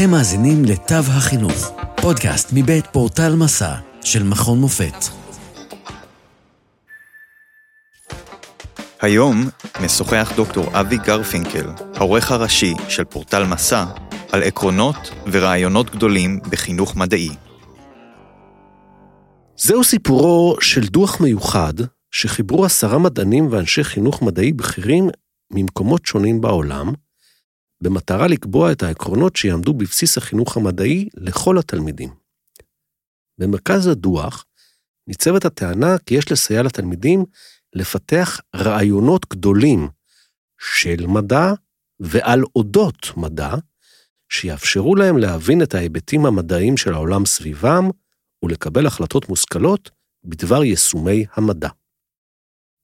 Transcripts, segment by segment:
אתם מאזינים לתו החינוך, פודקאסט מבית פורטל מסע של מכון מופת. היום משוחח דוקטור אבי גרפינקל, העורך הראשי של פורטל מסע, על עקרונות ורעיונות גדולים בחינוך מדעי. זהו סיפורו של דוח מיוחד שחיברו עשרה מדענים ואנשי חינוך מדעי בכירים ממקומות שונים בעולם, במטרה לקבוע את העקרונות שיעמדו בבסיס החינוך המדעי לכל התלמידים. במרכז הדוח ניצבת הטענה כי יש לסייע לתלמידים לפתח רעיונות גדולים של מדע ועל אודות מדע, שיאפשרו להם להבין את ההיבטים המדעיים של העולם סביבם ולקבל החלטות מושכלות בדבר יישומי המדע.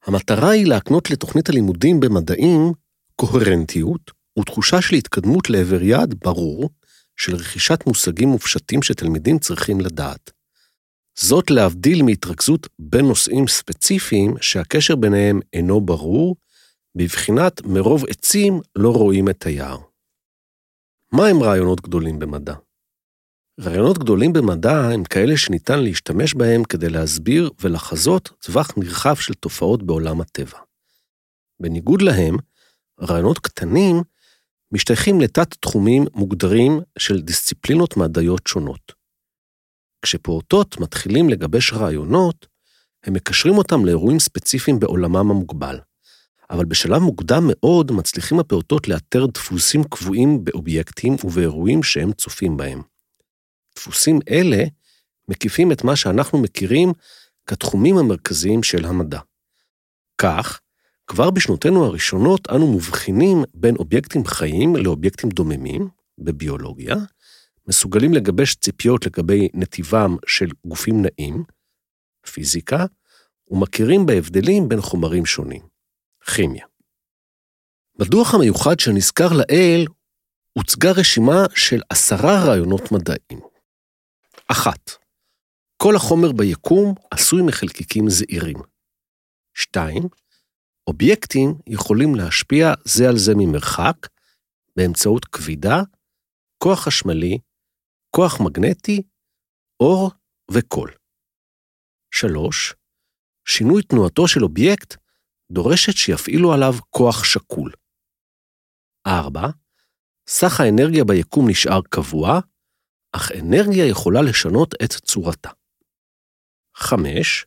המטרה היא להקנות לתוכנית הלימודים במדעים קוהרנטיות ותחושה של התקדמות לעבר יעד ברור של רכישת מושגים מופשטים שתלמידים צריכים לדעת. זאת להבדיל מהתרכזות בין נושאים ספציפיים שהקשר ביניהם אינו ברור, בבחינת מרוב עצים לא רואים את היער. מה הם רעיונות גדולים במדע? רעיונות גדולים במדע הם כאלה שניתן להשתמש בהם כדי להסביר ולחזות טווח נרחב של תופעות בעולם הטבע. בניגוד להם, רעיונות קטנים משתייכים לתת-תחומים מוגדרים של דיסציפלינות מדעיות שונות. כשפעוטות מתחילים לגבש רעיונות, הם מקשרים אותם לאירועים ספציפיים בעולמם המוגבל. אבל בשלב מוקדם מאוד מצליחים הפעוטות לאתר דפוסים קבועים באובייקטים ובאירועים שהם צופים בהם. דפוסים אלה מקיפים את מה שאנחנו מכירים כתחומים המרכזיים של המדע. כך, כבר בשנותינו הראשונות אנו מבחינים בין אובייקטים חיים לאובייקטים דוממים, בביולוגיה, מסוגלים לגבש ציפיות לגבי נתיבם של גופים נעים, פיזיקה, ומכירים בהבדלים בין חומרים שונים, כימיה. בדוח המיוחד שנזכר לעיל, הוצגה רשימה של עשרה רעיונות מדעיים. אחת, כל החומר ביקום עשוי מחלקיקים זעירים. שתיים, אובייקטים יכולים להשפיע זה על זה ממרחק באמצעות כבידה, כוח חשמלי, כוח מגנטי, אור וקול. 3. שינוי תנועתו של אובייקט דורשת שיפעילו עליו כוח שקול. 4. סך האנרגיה ביקום נשאר קבוע, אך אנרגיה יכולה לשנות את צורתה. 5.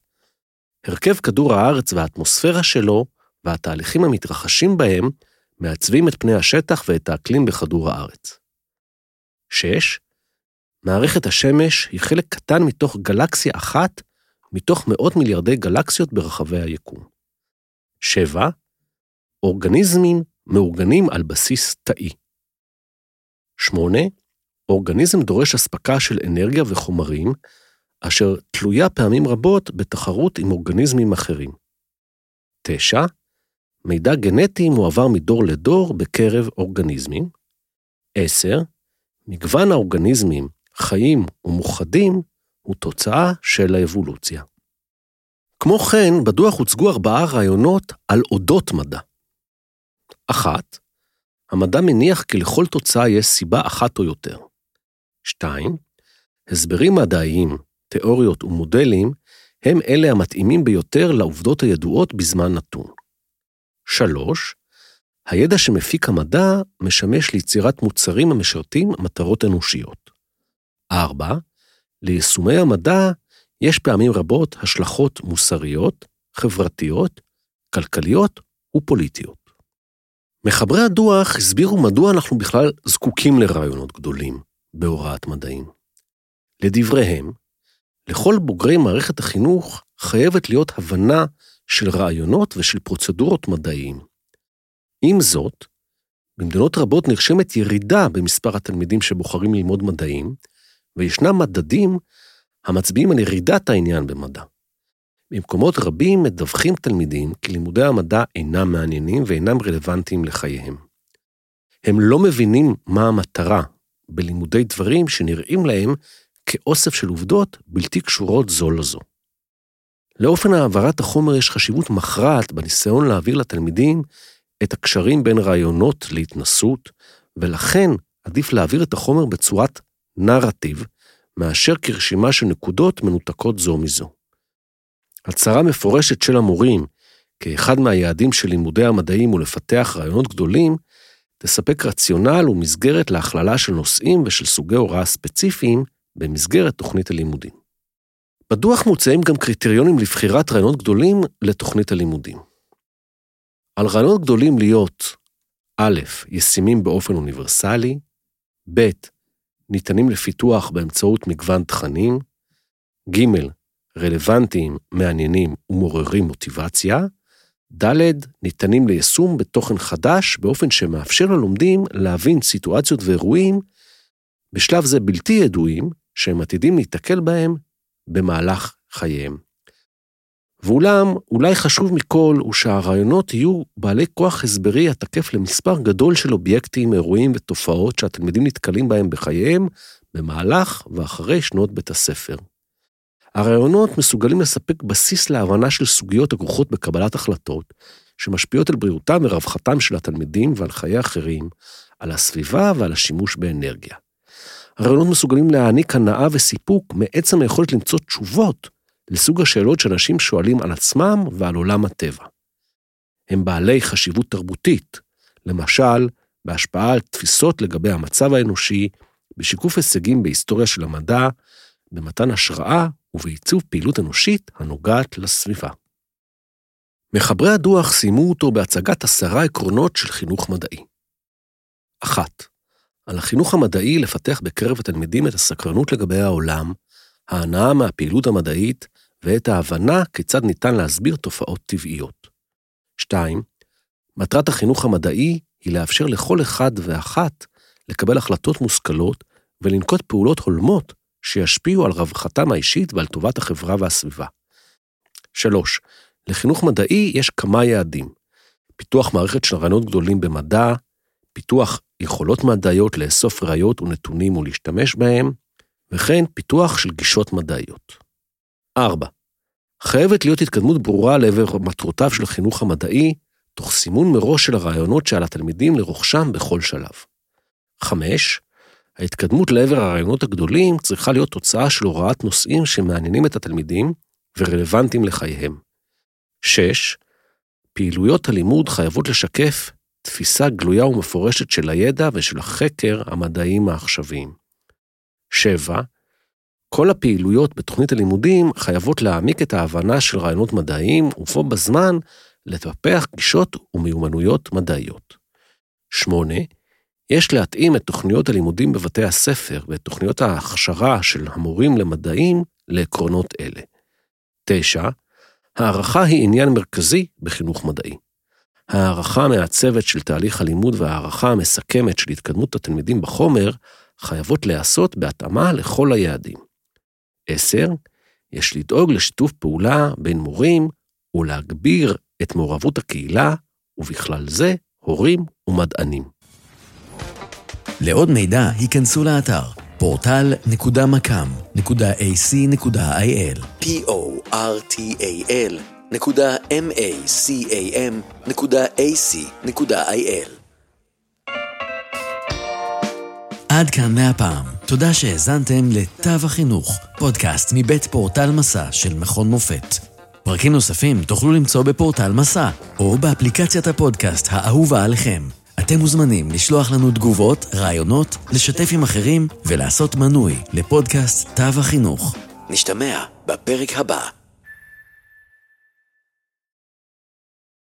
הרכב כדור הארץ והאטמוספירה שלו והתהליכים המתרחשים בהם מעצבים את פני השטח ואת האקלים בכדור הארץ. 6. מערכת השמש היא חלק קטן מתוך גלקסיה אחת מתוך מאות מיליארדי גלקסיות ברחבי היקום. 7. אורגניזמים מאורגנים על בסיס תאי. 8. אורגניזם דורש אספקה של אנרגיה וחומרים, אשר תלויה פעמים רבות בתחרות עם אורגניזמים אחרים. 9. מידע גנטי מועבר מדור לדור בקרב אורגניזמים. 10. מגוון האורגניזמים, חיים ומוחדים, הוא תוצאה של האבולוציה. כמו כן, בדוח הוצגו ארבעה רעיונות על אודות מדע. אחת, המדע מניח כי לכל תוצאה יש סיבה אחת או יותר. שתיים, הסברים מדעיים, תיאוריות ומודלים הם אלה המתאימים ביותר לעובדות הידועות בזמן נתון. שלוש, הידע שמפיק המדע משמש ליצירת מוצרים המשרתים מטרות אנושיות. ארבע, ליישומי המדע יש פעמים רבות השלכות מוסריות, חברתיות, כלכליות ופוליטיות. מחברי הדוח הסבירו מדוע אנחנו בכלל זקוקים לרעיונות גדולים בהוראת מדעים. לדבריהם, לכל בוגרי מערכת החינוך חייבת להיות הבנה של רעיונות ושל פרוצדורות מדעיים. עם זאת, במדינות רבות נרשמת ירידה במספר התלמידים שבוחרים ללמוד מדעים, וישנם מדדים המצביעים על ירידת העניין במדע. במקומות רבים מדווחים תלמידים כי לימודי המדע אינם מעניינים ואינם רלוונטיים לחייהם. הם לא מבינים מה המטרה בלימודי דברים שנראים להם כאוסף של עובדות בלתי קשורות זו לזו. לאופן העברת החומר יש חשיבות מכרעת בניסיון להעביר לתלמידים את הקשרים בין רעיונות להתנסות, ולכן עדיף להעביר את החומר בצורת נרטיב, מאשר כרשימה של נקודות מנותקות זו מזו. הצהרה מפורשת של המורים, כאחד מהיעדים של לימודי המדעים הוא לפתח רעיונות גדולים, תספק רציונל ומסגרת להכללה של נושאים ושל סוגי הוראה ספציפיים במסגרת תוכנית הלימודים. בדוח מוצעים גם קריטריונים לבחירת רעיונות גדולים לתוכנית הלימודים. על רעיונות גדולים להיות א', ישימים באופן אוניברסלי, ב', ניתנים לפיתוח באמצעות מגוון תכנים, ג', רלוונטיים, מעניינים ומעוררים מוטיבציה, ד', ניתנים ליישום בתוכן חדש באופן שמאפשר ללומדים להבין סיטואציות ואירועים בשלב זה בלתי ידועים, שהם עתידים להיתקל בהם במהלך חייהם. ואולם, אולי חשוב מכל הוא שהרעיונות יהיו בעלי כוח הסברי התקף למספר גדול של אובייקטים, אירועים ותופעות שהתלמידים נתקלים בהם בחייהם במהלך ואחרי שנות בית הספר. הרעיונות מסוגלים לספק בסיס להבנה של סוגיות הכרוכות בקבלת החלטות, שמשפיעות על בריאותם ורווחתם של התלמידים ועל חיי אחרים, על הסביבה ועל השימוש באנרגיה. הרעיונות מסוגלים להעניק הנאה וסיפוק מעצם היכולת למצוא תשובות לסוג השאלות שאנשים שואלים על עצמם ועל עולם הטבע. הם בעלי חשיבות תרבותית, למשל, בהשפעה על תפיסות לגבי המצב האנושי, בשיקוף הישגים בהיסטוריה של המדע, במתן השראה ובעיצוב פעילות אנושית הנוגעת לסביבה. מחברי הדוח סיימו אותו בהצגת עשרה עקרונות של חינוך מדעי. אחת, על החינוך המדעי לפתח בקרב התלמידים את הסקרנות לגבי העולם, ההנאה מהפעילות המדעית ואת ההבנה כיצד ניתן להסביר תופעות טבעיות. 2. מטרת החינוך המדעי היא לאפשר לכל אחד ואחת לקבל החלטות מושכלות ולנקוט פעולות הולמות שישפיעו על רווחתם האישית ועל טובת החברה והסביבה. 3. לחינוך מדעי יש כמה יעדים. פיתוח מערכת של רעיונות גדולים במדע, פיתוח יכולות מדעיות לאסוף ראיות ונתונים ולהשתמש בהם, וכן פיתוח של גישות מדעיות. 4. חייבת להיות התקדמות ברורה לעבר מטרותיו של החינוך המדעי, תוך סימון מראש של הרעיונות שעל התלמידים לרוכשם בכל שלב. 5. ההתקדמות לעבר הרעיונות הגדולים צריכה להיות תוצאה של הוראת נושאים שמעניינים את התלמידים ורלוונטיים לחייהם. 6. פעילויות הלימוד חייבות לשקף תפיסה גלויה ומפורשת של הידע ושל החקר המדעיים העכשוויים. 7. כל הפעילויות בתוכנית הלימודים חייבות להעמיק את ההבנה של רעיונות מדעיים, ובו בזמן לטפח גישות ומיומנויות מדעיות. 8. יש להתאים את תוכניות הלימודים בבתי הספר ואת תוכניות ההכשרה של המורים למדעים לעקרונות אלה. 9. הערכה היא עניין מרכזי בחינוך מדעי. הערכה המעצבת של תהליך הלימוד והערכה המסכמת של התקדמות התלמידים בחומר חייבות להיעשות בהתאמה לכל היעדים. 10. יש לדאוג לשיתוף פעולה בין מורים ולהגביר את מעורבות הקהילה, ובכלל זה הורים ומדענים. לעוד מידע, היכנסו לאתר portal.macam.ac.il p-o-r-t-a-l נקודה m-a-c-a-m.ac.il עד כאן מהפעם. תודה שהאזנתם לתו החינוך, פודקאסט מבית פורטל מסע של מכון מופת. פרקים נוספים תוכלו למצוא בפורטל מסע, או באפליקציית הפודקאסט האהובה עליכם. אתם מוזמנים לשלוח לנו תגובות, רעיונות, לשתף עם אחרים ולעשות מנוי לפודקאסט תו החינוך. נשתמע בפרק הבא.